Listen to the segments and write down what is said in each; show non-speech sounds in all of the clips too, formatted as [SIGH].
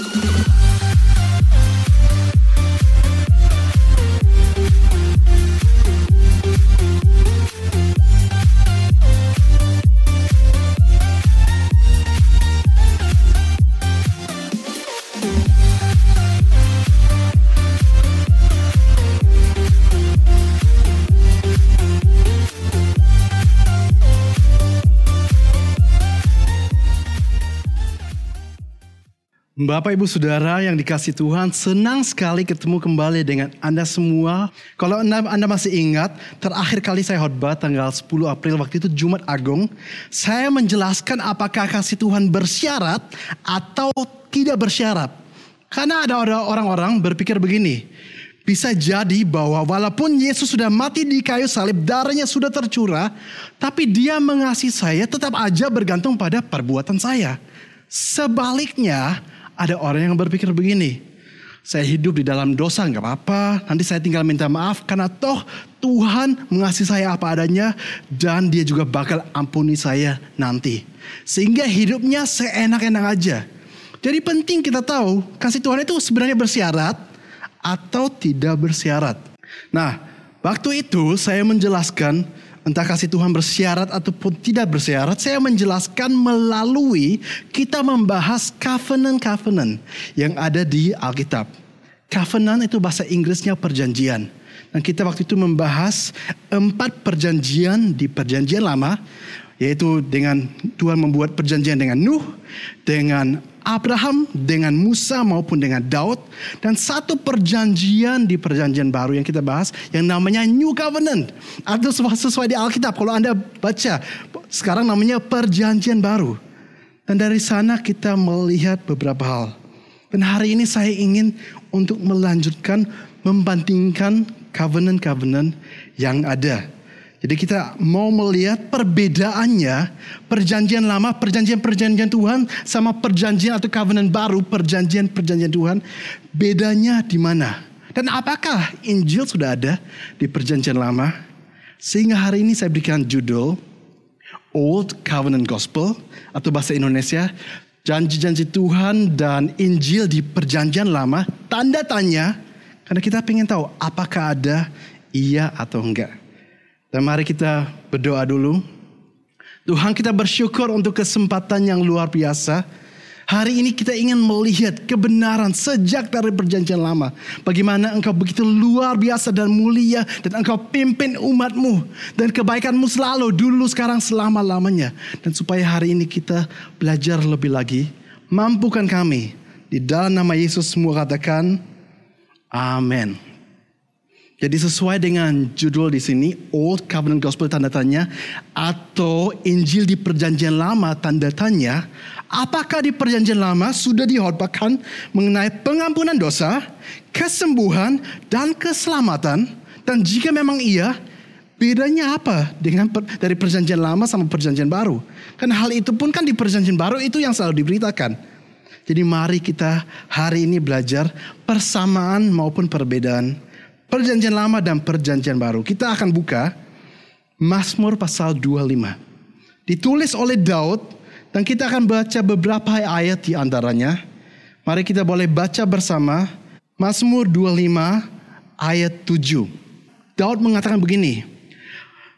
you Bapak Ibu Saudara yang dikasih Tuhan, senang sekali ketemu kembali dengan Anda semua. Kalau Anda, masih ingat, terakhir kali saya khotbah tanggal 10 April waktu itu Jumat Agung, saya menjelaskan apakah kasih Tuhan bersyarat atau tidak bersyarat. Karena ada orang-orang berpikir begini, bisa jadi bahwa walaupun Yesus sudah mati di kayu salib, darahnya sudah tercurah, tapi dia mengasihi saya tetap aja bergantung pada perbuatan saya. Sebaliknya, ada orang yang berpikir begini, saya hidup di dalam dosa nggak apa-apa, nanti saya tinggal minta maaf karena toh Tuhan mengasihi saya apa adanya dan dia juga bakal ampuni saya nanti. Sehingga hidupnya seenak-enak aja. Jadi penting kita tahu kasih Tuhan itu sebenarnya bersyarat atau tidak bersyarat. Nah, waktu itu saya menjelaskan entah kasih Tuhan bersyarat ataupun tidak bersyarat, saya menjelaskan melalui kita membahas covenant-covenant yang ada di Alkitab. Covenant itu bahasa Inggrisnya perjanjian. Dan kita waktu itu membahas empat perjanjian di perjanjian lama, yaitu dengan Tuhan membuat perjanjian dengan Nuh, dengan Abraham, dengan Musa maupun dengan Daud. Dan satu perjanjian di perjanjian baru yang kita bahas yang namanya New Covenant. Atau sesuai di Alkitab kalau Anda baca. Sekarang namanya perjanjian baru. Dan dari sana kita melihat beberapa hal. Dan hari ini saya ingin untuk melanjutkan membandingkan covenant-covenant yang ada. Jadi kita mau melihat perbedaannya perjanjian lama, perjanjian-perjanjian Tuhan sama perjanjian atau covenant baru, perjanjian-perjanjian Tuhan. Bedanya di mana? Dan apakah Injil sudah ada di perjanjian lama? Sehingga hari ini saya berikan judul Old Covenant Gospel atau bahasa Indonesia janji-janji Tuhan dan Injil di perjanjian lama tanda tanya karena kita ingin tahu apakah ada iya atau enggak. Dan mari kita berdoa dulu. Tuhan kita bersyukur untuk kesempatan yang luar biasa. Hari ini kita ingin melihat kebenaran sejak dari perjanjian lama. Bagaimana engkau begitu luar biasa dan mulia. Dan engkau pimpin umatmu. Dan kebaikanmu selalu dulu sekarang selama-lamanya. Dan supaya hari ini kita belajar lebih lagi. Mampukan kami. Di dalam nama Yesus semua katakan. Amin. Jadi sesuai dengan judul di sini, Old Covenant Gospel tanda tanya atau Injil di perjanjian lama tanda tanya, apakah di perjanjian lama sudah dihotbahkan mengenai pengampunan dosa, kesembuhan dan keselamatan? Dan jika memang iya, bedanya apa dengan dari perjanjian lama sama perjanjian baru? Kan hal itu pun kan di perjanjian baru itu yang selalu diberitakan. Jadi mari kita hari ini belajar persamaan maupun perbedaan Perjanjian lama dan perjanjian baru. Kita akan buka Mazmur pasal 25. Ditulis oleh Daud dan kita akan baca beberapa ayat di antaranya. Mari kita boleh baca bersama Mazmur 25 ayat 7. Daud mengatakan begini,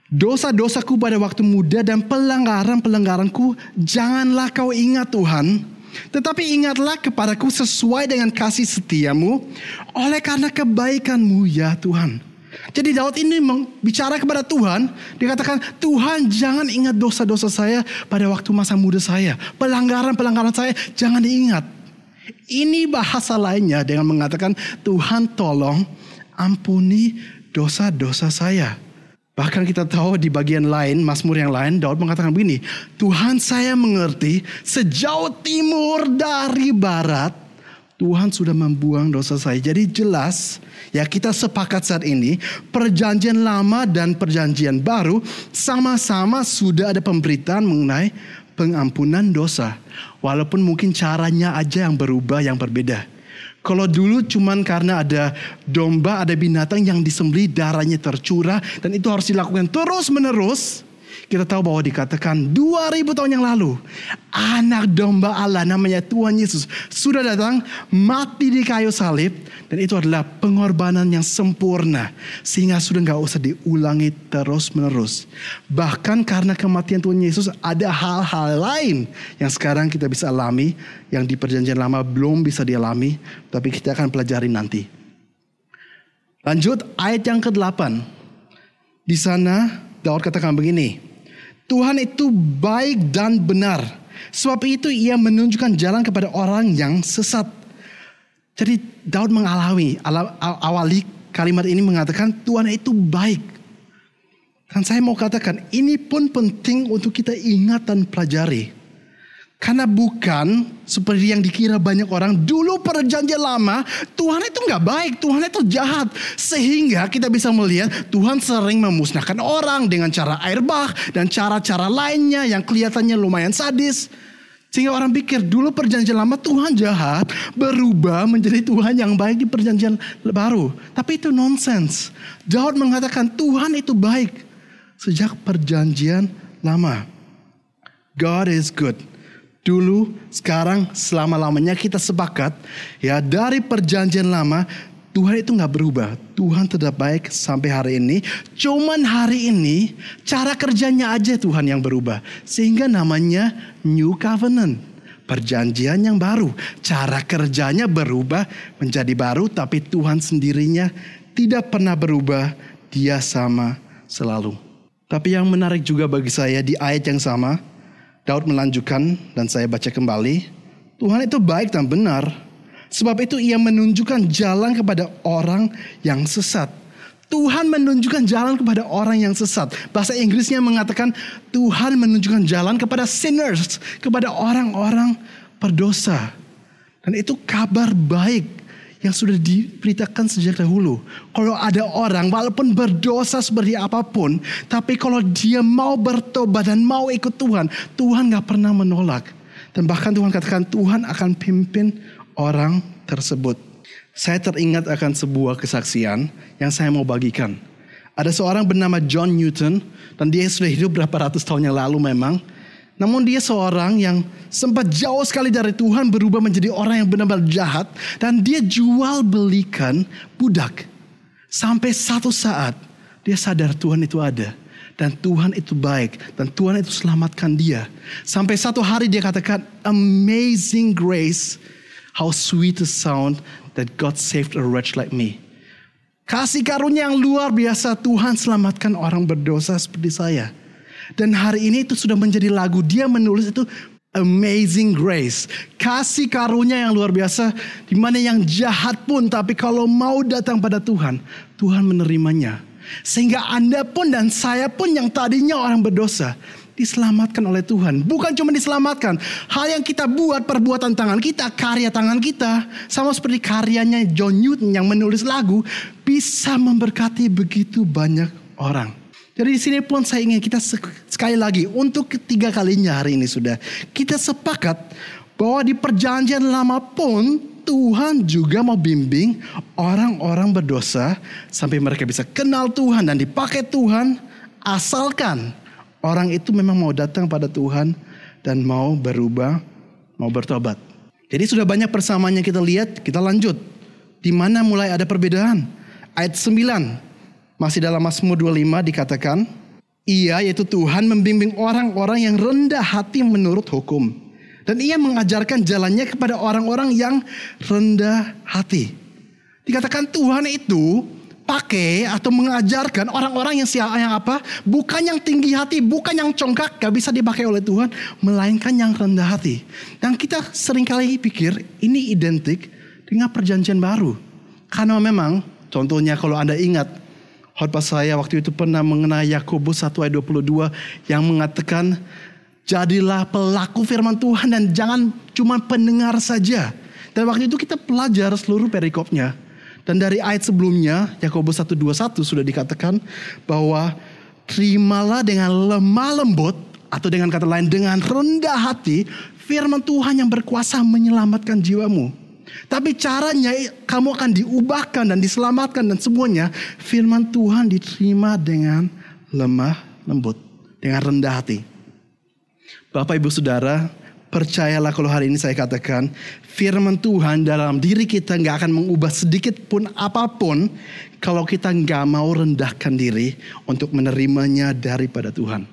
Dosa-dosaku pada waktu muda dan pelanggaran-pelanggaranku janganlah kau ingat Tuhan tetapi ingatlah kepadaku sesuai dengan kasih setiamu oleh karena kebaikanmu ya Tuhan. Jadi Daud ini bicara kepada Tuhan. Dikatakan Tuhan jangan ingat dosa-dosa saya pada waktu masa muda saya. Pelanggaran-pelanggaran saya jangan diingat. Ini bahasa lainnya dengan mengatakan Tuhan tolong ampuni dosa-dosa saya. Bahkan kita tahu di bagian lain, Mazmur yang lain, Daud mengatakan begini, Tuhan saya mengerti sejauh timur dari barat, Tuhan sudah membuang dosa saya. Jadi jelas, ya kita sepakat saat ini, perjanjian lama dan perjanjian baru sama-sama sudah ada pemberitaan mengenai pengampunan dosa. Walaupun mungkin caranya aja yang berubah, yang berbeda. Kalau dulu cuman karena ada domba, ada binatang yang disembeli, darahnya tercurah dan itu harus dilakukan terus menerus. Kita tahu bahwa dikatakan 2000 tahun yang lalu anak domba Allah namanya Tuhan Yesus sudah datang mati di kayu salib dan itu adalah pengorbanan yang sempurna sehingga sudah nggak usah diulangi terus menerus. Bahkan karena kematian Tuhan Yesus ada hal-hal lain yang sekarang kita bisa alami yang di perjanjian lama belum bisa dialami tapi kita akan pelajari nanti. Lanjut ayat yang ke-8. Di sana Daud katakan begini. Tuhan itu baik dan benar. Sebab itu ia menunjukkan jalan kepada orang yang sesat. Jadi Daud mengalami awali kalimat ini mengatakan Tuhan itu baik. Dan saya mau katakan ini pun penting untuk kita ingat dan pelajari. Karena bukan seperti yang dikira banyak orang. Dulu perjanjian lama Tuhan itu nggak baik. Tuhan itu jahat. Sehingga kita bisa melihat Tuhan sering memusnahkan orang dengan cara air bah. Dan cara-cara lainnya yang kelihatannya lumayan sadis. Sehingga orang pikir dulu perjanjian lama Tuhan jahat. Berubah menjadi Tuhan yang baik di perjanjian baru. Tapi itu nonsens. Daud mengatakan Tuhan itu baik. Sejak perjanjian lama. God is good dulu, sekarang, selama-lamanya kita sepakat ya dari perjanjian lama Tuhan itu nggak berubah. Tuhan tetap baik sampai hari ini. Cuman hari ini cara kerjanya aja Tuhan yang berubah. Sehingga namanya New Covenant. Perjanjian yang baru. Cara kerjanya berubah menjadi baru. Tapi Tuhan sendirinya tidak pernah berubah. Dia sama selalu. Tapi yang menarik juga bagi saya di ayat yang sama. Daud melanjutkan dan saya baca kembali. Tuhan itu baik dan benar. Sebab itu ia menunjukkan jalan kepada orang yang sesat. Tuhan menunjukkan jalan kepada orang yang sesat. Bahasa Inggrisnya mengatakan Tuhan menunjukkan jalan kepada sinners, kepada orang-orang berdosa. Dan itu kabar baik yang sudah diberitakan sejak dahulu. Kalau ada orang walaupun berdosa seperti apa pun, tapi kalau dia mau bertobat dan mau ikut Tuhan, Tuhan gak pernah menolak. Dan bahkan Tuhan katakan Tuhan akan pimpin orang tersebut. Saya teringat akan sebuah kesaksian yang saya mau bagikan. Ada seorang bernama John Newton dan dia sudah hidup berapa ratus tahun yang lalu memang. Namun dia seorang yang sempat jauh sekali dari Tuhan berubah menjadi orang yang benar-benar jahat. Dan dia jual belikan budak. Sampai satu saat dia sadar Tuhan itu ada. Dan Tuhan itu baik. Dan Tuhan itu selamatkan dia. Sampai satu hari dia katakan, Amazing grace, how sweet the sound that God saved a wretch like me. Kasih karunia yang luar biasa Tuhan selamatkan orang berdosa seperti saya. Dan hari ini itu sudah menjadi lagu. Dia menulis itu Amazing Grace. Kasih karunia yang luar biasa. Di mana yang jahat pun. Tapi kalau mau datang pada Tuhan. Tuhan menerimanya. Sehingga Anda pun dan saya pun yang tadinya orang berdosa. Diselamatkan oleh Tuhan. Bukan cuma diselamatkan. Hal yang kita buat perbuatan tangan kita. Karya tangan kita. Sama seperti karyanya John Newton yang menulis lagu. Bisa memberkati begitu banyak orang. Jadi di sini pun saya ingin kita sekali lagi untuk ketiga kalinya hari ini sudah kita sepakat bahwa di perjanjian lama pun Tuhan juga mau bimbing orang-orang berdosa sampai mereka bisa kenal Tuhan dan dipakai Tuhan asalkan orang itu memang mau datang pada Tuhan dan mau berubah, mau bertobat. Jadi sudah banyak persamaannya kita lihat, kita lanjut. Di mana mulai ada perbedaan? Ayat 9 masih dalam Mazmur 25 dikatakan, ia yaitu Tuhan membimbing orang-orang yang rendah hati menurut hukum. Dan ia mengajarkan jalannya kepada orang-orang yang rendah hati. Dikatakan Tuhan itu pakai atau mengajarkan orang-orang yang siapa yang apa? Bukan yang tinggi hati, bukan yang congkak, gak bisa dipakai oleh Tuhan, melainkan yang rendah hati. Dan kita sering kali pikir ini identik dengan perjanjian baru. Karena memang contohnya kalau Anda ingat Khotbah saya waktu itu pernah mengenai Yakobus 1 ayat 22 yang mengatakan jadilah pelaku firman Tuhan dan jangan cuma pendengar saja. Dan waktu itu kita pelajar seluruh perikopnya. Dan dari ayat sebelumnya Yakobus 1:21 sudah dikatakan bahwa terimalah dengan lemah lembut atau dengan kata lain dengan rendah hati firman Tuhan yang berkuasa menyelamatkan jiwamu. Tapi caranya kamu akan diubahkan dan diselamatkan dan semuanya firman Tuhan diterima dengan lemah lembut. dengan rendah hati. Bapak Ibu Saudara, percayalah kalau hari ini saya katakan firman Tuhan dalam diri kita nggak akan mengubah sedikit pun apa pun kalau kita nggak mau rendahkan diri untuk menerimanya daripada Tuhan.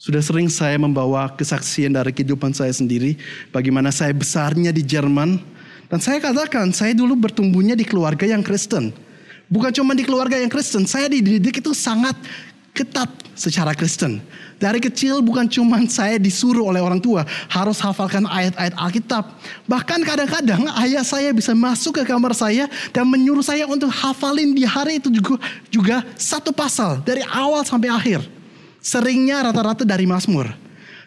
Sudah sering saya membawa kesaksian dari kehidupan saya sendiri, bagaimana saya besarnya di Jerman. Dan saya katakan, saya dulu bertumbuhnya di keluarga yang Kristen. Bukan cuma di keluarga yang Kristen, saya dididik itu sangat ketat secara Kristen. Dari kecil bukan cuma [LAUGHS] saya disuruh oleh orang tua harus hafalkan ayat-ayat Alkitab. Bahkan kadang-kadang ayah saya bisa masuk ke kamar saya dan menyuruh saya untuk hafalin di hari itu juga, juga satu pasal dari awal sampai akhir. Seringnya rata-rata dari Mazmur.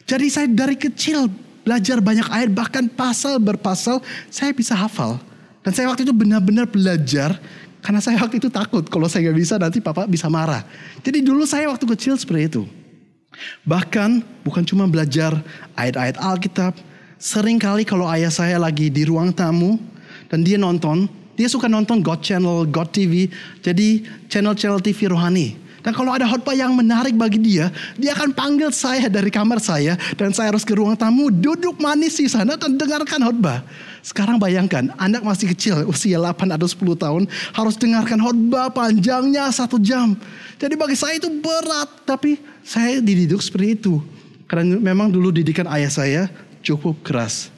Jadi saya dari kecil belajar banyak ayat, bahkan pasal berpasal saya bisa hafal. Dan saya waktu itu benar-benar belajar karena saya waktu itu takut kalau saya nggak bisa nanti papa bisa marah. Jadi dulu saya waktu kecil seperti itu. Bahkan bukan cuma belajar ayat-ayat Alkitab, sering kali kalau ayah saya lagi di ruang tamu dan dia nonton, dia suka nonton God Channel, God TV, jadi channel-channel TV rohani. Dan kalau ada khotbah yang menarik bagi dia, dia akan panggil saya dari kamar saya dan saya harus ke ruang tamu, duduk manis di sana dan dengarkan khotbah. Sekarang bayangkan, anak masih kecil, usia 8 atau 10 tahun, harus dengarkan khotbah panjangnya satu jam. Jadi bagi saya itu berat, tapi saya dididik seperti itu. Karena memang dulu didikan ayah saya cukup keras.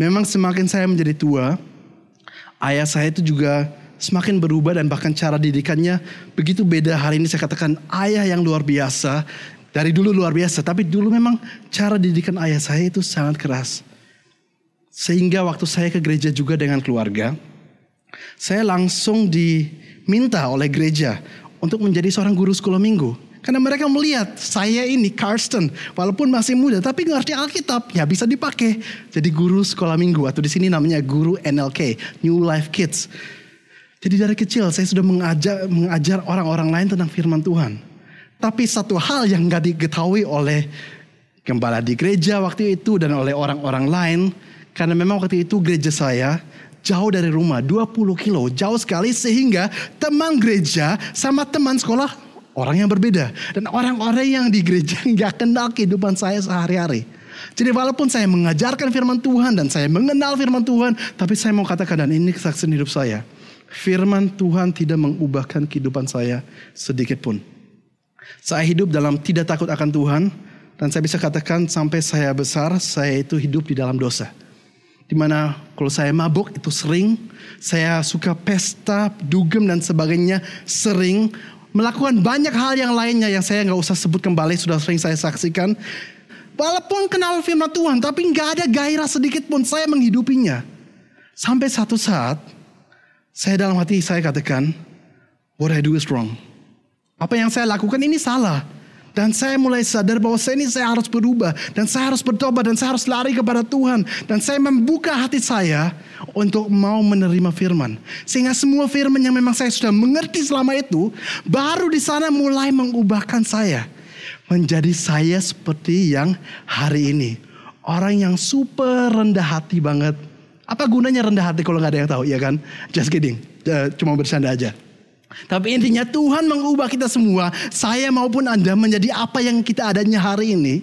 Memang semakin saya menjadi tua, ayah saya itu juga semakin berubah dan bahkan cara didikannya begitu beda. Hari ini saya katakan ayah yang luar biasa. Dari dulu luar biasa, tapi dulu memang cara didikan ayah saya itu sangat keras. Sehingga waktu saya ke gereja juga dengan keluarga, saya langsung diminta oleh gereja untuk menjadi seorang guru sekolah minggu. Karena mereka melihat saya ini Karsten, walaupun masih muda, tapi ngerti Alkitab, ya bisa dipakai. Jadi guru sekolah minggu, atau di sini namanya guru NLK, New Life Kids. Jadi dari kecil saya sudah mengajar, mengajar orang-orang lain tentang firman Tuhan. Tapi satu hal yang gak diketahui oleh gembala di gereja waktu itu dan oleh orang-orang lain. Karena memang waktu itu gereja saya jauh dari rumah 20 kilo. Jauh sekali sehingga teman gereja sama teman sekolah orang yang berbeda. Dan orang-orang yang di gereja [LAUGHS] gak kenal kehidupan saya sehari-hari. Jadi walaupun saya mengajarkan firman Tuhan dan saya mengenal firman Tuhan. Tapi saya mau katakan dan ini kesaksian hidup saya Firman Tuhan tidak mengubahkan kehidupan saya sedikit pun. Saya hidup dalam tidak takut akan Tuhan dan saya bisa katakan sampai saya besar saya itu hidup di dalam dosa. Di mana kalau saya mabuk itu sering, saya suka pesta, dugem dan sebagainya sering. Melakukan banyak hal yang lainnya yang saya nggak usah sebut kembali sudah sering saya saksikan. Walaupun kenal firman Tuhan tapi nggak ada gairah sedikit pun saya menghidupinya. Sampai satu saat saya dalam hati saya katakan, what I do is wrong. Apa yang saya lakukan ini salah. Dan saya mulai sadar bahwa saya ini saya harus berubah. Dan saya harus bertobat. Dan saya harus lari kepada Tuhan. Dan saya membuka hati saya untuk mau menerima firman. Sehingga semua firman yang memang saya sudah mengerti selama itu. Baru di sana mulai mengubahkan saya. Menjadi saya seperti yang hari ini. Orang yang super rendah hati banget apa gunanya rendah hati kalau nggak ada yang tahu, ya kan? Just kidding, uh, cuma bercanda aja. Tapi intinya Tuhan mengubah kita semua, saya maupun Anda menjadi apa yang kita adanya hari ini.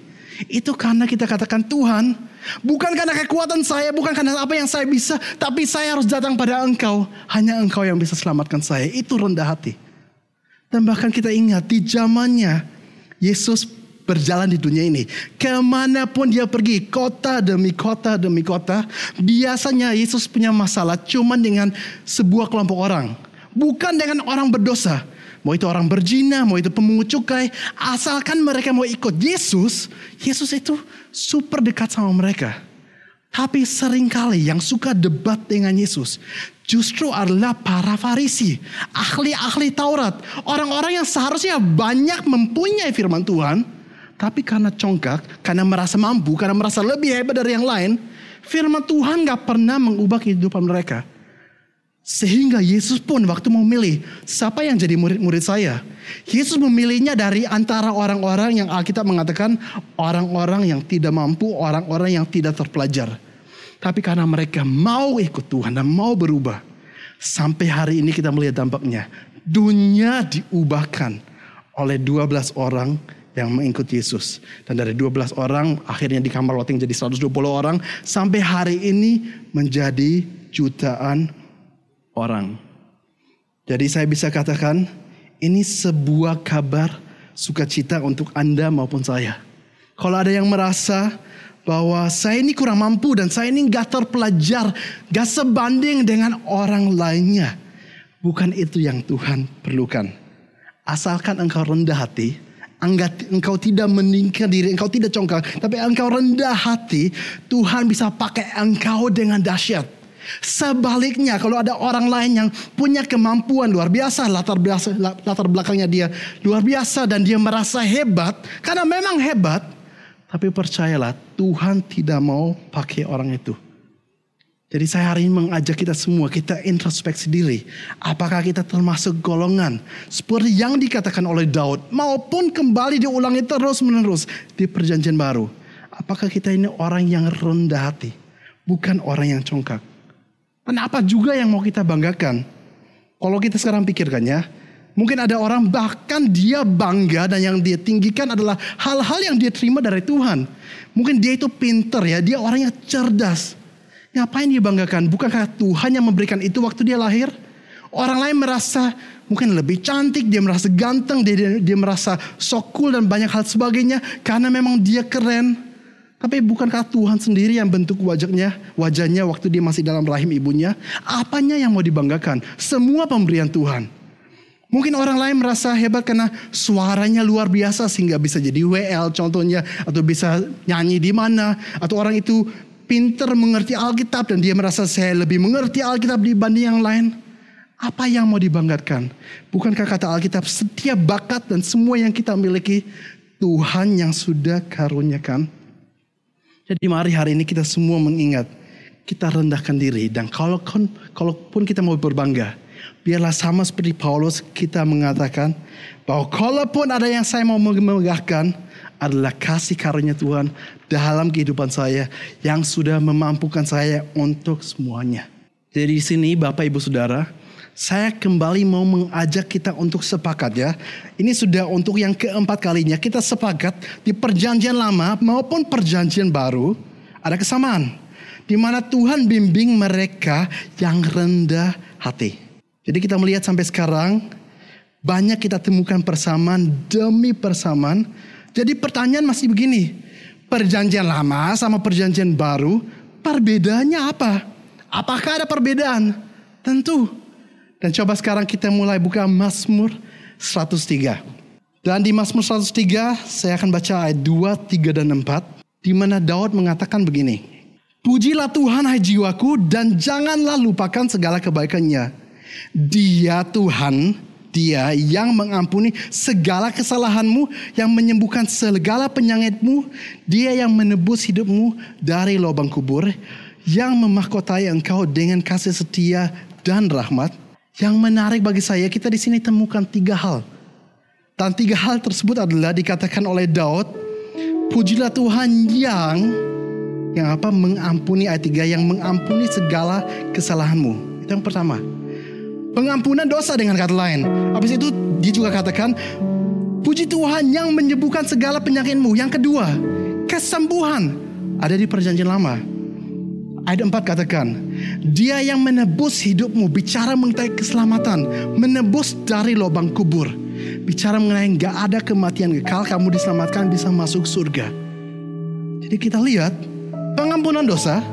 Itu karena kita katakan Tuhan, bukan karena kekuatan saya, bukan karena apa yang saya bisa, tapi saya harus datang pada Engkau. Hanya Engkau yang bisa selamatkan saya. Itu rendah hati. Dan bahkan kita ingat di zamannya Yesus berjalan di dunia ini. Ke mana pun dia pergi, kota demi kota demi kota. Biasanya Yesus punya masalah cuma dengan sebuah kelompok orang. Bukan dengan orang berdosa. Mau itu orang berzina, mau itu pemungut cukai. Asalkan mereka mau ikut Yesus, Yesus itu super dekat sama mereka. Tapi sering kali yang suka debat dengan Yesus justru adalah para farisi, ahli-ahli Taurat, orang-orang yang seharusnya banyak mempunyai firman Tuhan, tapi karena congkak, karena merasa mampu, karena merasa lebih hebat dari yang lain, firman Tuhan gak pernah mengubah kehidupan mereka. Sehingga Yesus pun waktu mau milih siapa yang jadi murid-murid saya. Yesus memilihnya dari antara orang-orang yang Alkitab mengatakan orang-orang yang tidak mampu, orang-orang yang tidak terpelajar. Tapi karena mereka mau ikut Tuhan dan mau berubah. Sampai hari ini kita melihat dampaknya. Dunia diubahkan oleh 12 orang yang mengikut Yesus. Dan dari 12 orang akhirnya di kamar loteng jadi 120 orang. Sampai hari ini menjadi jutaan orang. Jadi saya bisa katakan ini sebuah kabar sukacita untuk Anda maupun saya. Kalau ada yang merasa bahwa saya ini kurang mampu dan saya ini gak terpelajar, gak sebanding dengan orang lainnya. Bukan itu yang Tuhan perlukan. Asalkan engkau rendah hati, engkau tidak meningkat diri, engkau tidak congkak, tapi engkau rendah hati, Tuhan bisa pakai engkau dengan dahsyat. Sebaliknya kalau ada orang lain yang punya kemampuan luar biasa latar biasa latar belakangnya dia luar biasa dan dia merasa hebat karena memang hebat tapi percayalah Tuhan tidak mau pakai orang itu. Jadi saya hari ini mengajak kita semua, kita introspeksi diri. Apakah kita termasuk golongan seperti yang dikatakan oleh Daud maupun kembali diulangi terus menerus di perjanjian baru. Apakah kita ini orang yang rendah hati, bukan orang yang congkak. Kenapa juga yang mau kita banggakan? Kalau kita sekarang pikirkan ya, mungkin ada orang bahkan dia bangga dan yang dia tinggikan adalah hal-hal yang dia terima dari Tuhan. Mungkin dia itu pinter ya, dia orangnya cerdas. Ngapain dia banggakan? Bukankah Tuhan yang memberikan itu waktu dia lahir? Orang lain merasa mungkin lebih cantik, dia merasa ganteng, dia, dia, dia merasa sok dan banyak hal sebagainya karena memang dia keren. Tapi bukankah Tuhan sendiri yang bentuk wajahnya, wajahnya waktu dia masih dalam rahim ibunya? Apanya yang mau dibanggakan? Semua pemberian Tuhan. Mungkin orang lain merasa hebat karena suaranya luar biasa sehingga bisa jadi WL contohnya atau bisa nyanyi di mana atau orang itu pinter mengerti Alkitab dan dia merasa saya lebih mengerti Alkitab dibanding yang lain. Apa yang mau dibanggakan? Bukankah kata Alkitab setiap bakat dan semua yang kita miliki Tuhan yang sudah karuniakan jadi mari hari ini kita semua mengingat kita rendahkan diri dan kalau kalaupun kita mau berbangga, biarlah sama seperti Paulus kita mengatakan bahwa kalaupun ada yang saya mau megahkan adalah kasih karunia Tuhan dalam kehidupan saya yang sudah memampukan saya untuk semuanya. Jadi di sini Bapak Ibu Saudara, saya kembali mau mengajak kita untuk sepakat ya. Ini sudah untuk yang keempat kalinya kita sepakat di perjanjian lama maupun perjanjian baru ada kesamaan. Di mana Tuhan bimbing mereka yang rendah hati. Jadi kita melihat sampai sekarang banyak kita temukan persamaan demi persamaan. Jadi pertanyaan masih begini. Perjanjian lama sama perjanjian baru perbedaannya apa? Apakah ada perbedaan? Tentu dan coba sekarang kita mulai buka Mazmur 103. Dan di Mazmur 103 saya akan baca ayat 2, 3 dan 4 di mana Daud mengatakan begini. Pujilah Tuhan hai jiwaku dan janganlah lupakan segala kebaikannya. Dia Tuhan, dia yang mengampuni segala kesalahanmu, yang menyembuhkan segala penyakitmu, dia yang menebus hidupmu dari lubang kubur, yang memahkotai engkau dengan kasih setia dan rahmat, yang menarik bagi saya kita di sini temukan tiga hal. Dan tiga hal tersebut adalah dikatakan oleh Daud, pujilah Tuhan yang yang apa mengampuni ayat tiga yang mengampuni segala kesalahanmu. Itu yang pertama. Pengampunan dosa dengan kata lain. Habis itu dia juga katakan puji Tuhan yang menyembuhkan segala penyakitmu. Yang kedua, kesembuhan ada di perjanjian lama. Ayat 4 katakan, dia yang menebus hidupmu, bicara mengenai keselamatan, menebus dari lubang kubur. Bicara mengenai gak ada kematian kekal, kamu diselamatkan bisa masuk surga. Jadi kita lihat, pengampunan dosa,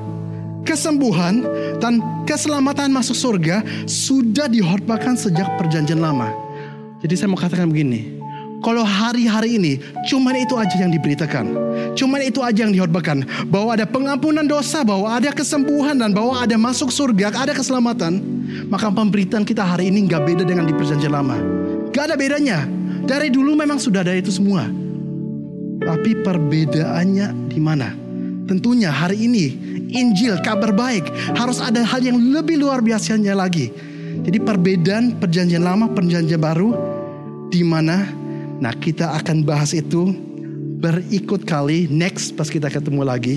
kesembuhan, dan keselamatan masuk surga sudah dihormatkan sejak perjanjian lama. Jadi saya mau katakan begini, kalau hari-hari ini cuman itu aja yang diberitakan. Cuman itu aja yang dihormatkan. Bahwa ada pengampunan dosa, bahwa ada kesembuhan dan bahwa ada masuk surga, ada keselamatan. Maka pemberitaan kita hari ini gak beda dengan di perjanjian lama. Gak ada bedanya. Dari dulu memang sudah ada itu semua. Tapi perbedaannya di mana? Tentunya hari ini Injil, kabar baik harus ada hal yang lebih luar biasanya lagi. Jadi perbedaan perjanjian lama, perjanjian baru di mana Nah kita akan bahas itu berikut kali next pas kita ketemu lagi.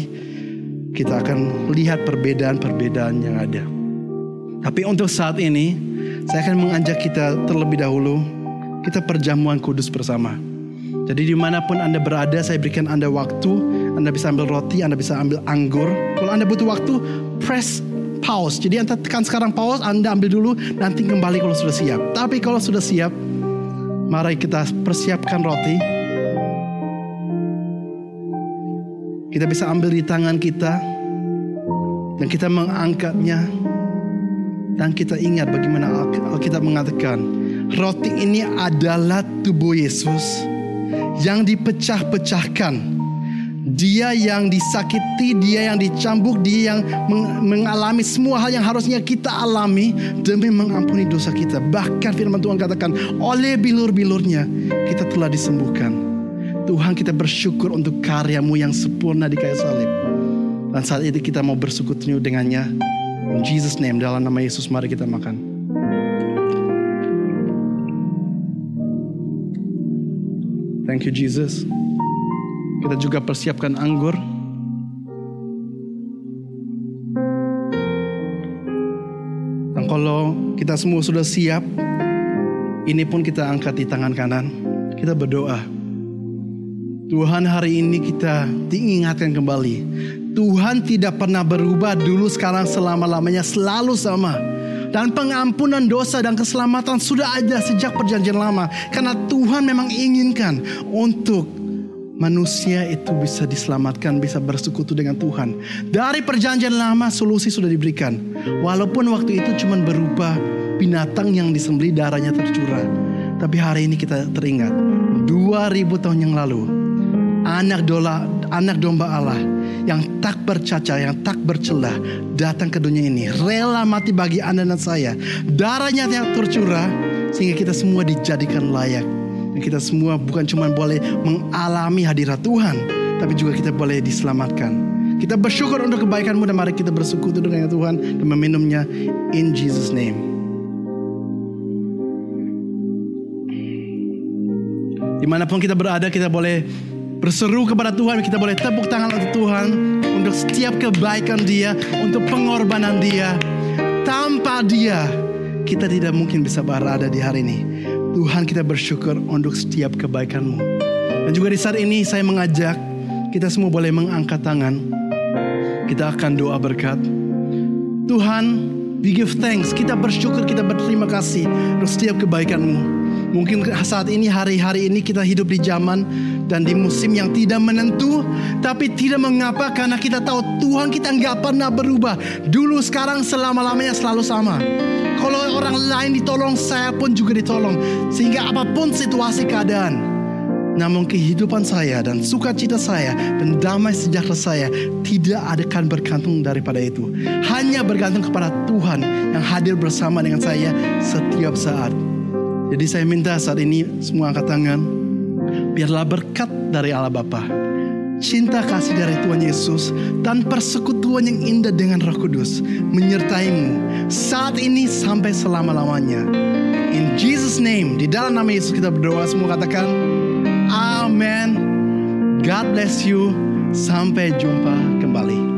Kita akan lihat perbedaan-perbedaan yang ada. Tapi untuk saat ini saya akan mengajak kita terlebih dahulu kita perjamuan kudus bersama. Jadi di mana pun Anda berada, saya berikan Anda waktu. Anda bisa ambil roti, Anda bisa ambil anggur. Kalau Anda butuh waktu, press pause. Jadi Anda tekan sekarang pause, Anda ambil dulu, nanti kembali kalau sudah siap. Tapi kalau sudah siap, mari kita persiapkan roti. Kita bisa ambil di tangan kita, dan kita mengangkatnya. Dan kita ingat bagaimana Alkitab mengatakan, roti ini adalah tubuh Yesus yang dipecah-pecahkan. Dia yang disakiti, dia yang dicambuk, dia yang mengalami semua hal yang harusnya kita alami demi mengampuni dosa kita. Bahkan firman Tuhan katakan, oleh bilur-bilurnya kita telah disembuhkan. Tuhan kita bersyukur untuk karyamu yang sempurna di kayu salib. Dan saat itu kita mau bersekutu dengannya. In Jesus name, dalam nama Yesus mari kita makan. Thank you Jesus. Kita juga persiapkan anggur. Dan kalau kita semua sudah siap, ini pun kita angkat di tangan kanan. Kita berdoa. Tuhan hari ini kita diingatkan kembali. Tuhan tidak pernah berubah dulu sekarang selama-lamanya selalu sama dan pengampunan dosa dan keselamatan sudah ada sejak perjanjian lama. Karena Tuhan memang inginkan untuk manusia itu bisa diselamatkan, bisa bersekutu dengan Tuhan. Dari perjanjian lama solusi sudah diberikan. Walaupun waktu itu cuma berupa binatang yang disembeli darahnya tercurah. Tapi hari ini kita teringat 2000 tahun yang lalu anak dola anak domba Allah yang tak bercacat, yang tak bercelah datang ke dunia ini. Rela mati bagi Anda dan saya. Darahnya yang tercurah sehingga kita semua dijadikan layak. Kita semua bukan cuma boleh mengalami hadirat Tuhan, tapi juga kita boleh diselamatkan. Kita bersyukur untuk kebaikanmu dan mari kita bersekutu dengan Tuhan dan meminumnya in Jesus name. Di mana pun kita berada kita boleh berseru kepada Tuhan, kita boleh tepuk tangan untuk Tuhan untuk setiap kebaikan Dia, untuk pengorbanan Dia. Tanpa Dia, kita tidak mungkin bisa berada di hari ini. Tuhan kita bersyukur untuk setiap kebaikanmu. Dan juga di saat ini saya mengajak kita semua boleh mengangkat tangan. Kita akan doa berkat. Tuhan, we give thanks. Kita bersyukur, kita berterima kasih untuk setiap kebaikanmu. Mungkin saat ini hari-hari ini kita hidup di zaman dan di musim yang tidak menentu, tapi tidak mengapa karena kita tahu Tuhan kita nggak pernah berubah. Dulu, sekarang, selama-lamanya selalu sama. Kalau orang lain ditolong, saya pun juga ditolong. Sehingga apa pun situasi keadaan, namun kehidupan saya dan sukacita saya dan damai sejahtera saya tidak akan bergantung daripada itu. Hanya bergantung kepada Tuhan yang hadir bersama dengan saya setiap saat. Jadi saya minta saat ini semua angkat tangan. Biarlah berkat dari Allah Bapa, cinta kasih dari Tuhan Yesus, dan persekutuan yang indah dengan Roh Kudus menyertaimu saat ini sampai selama-lamanya. In Jesus name, di dalam nama Yesus kita berdoa semua katakan Amen. God bless you. Sampai jumpa kembali.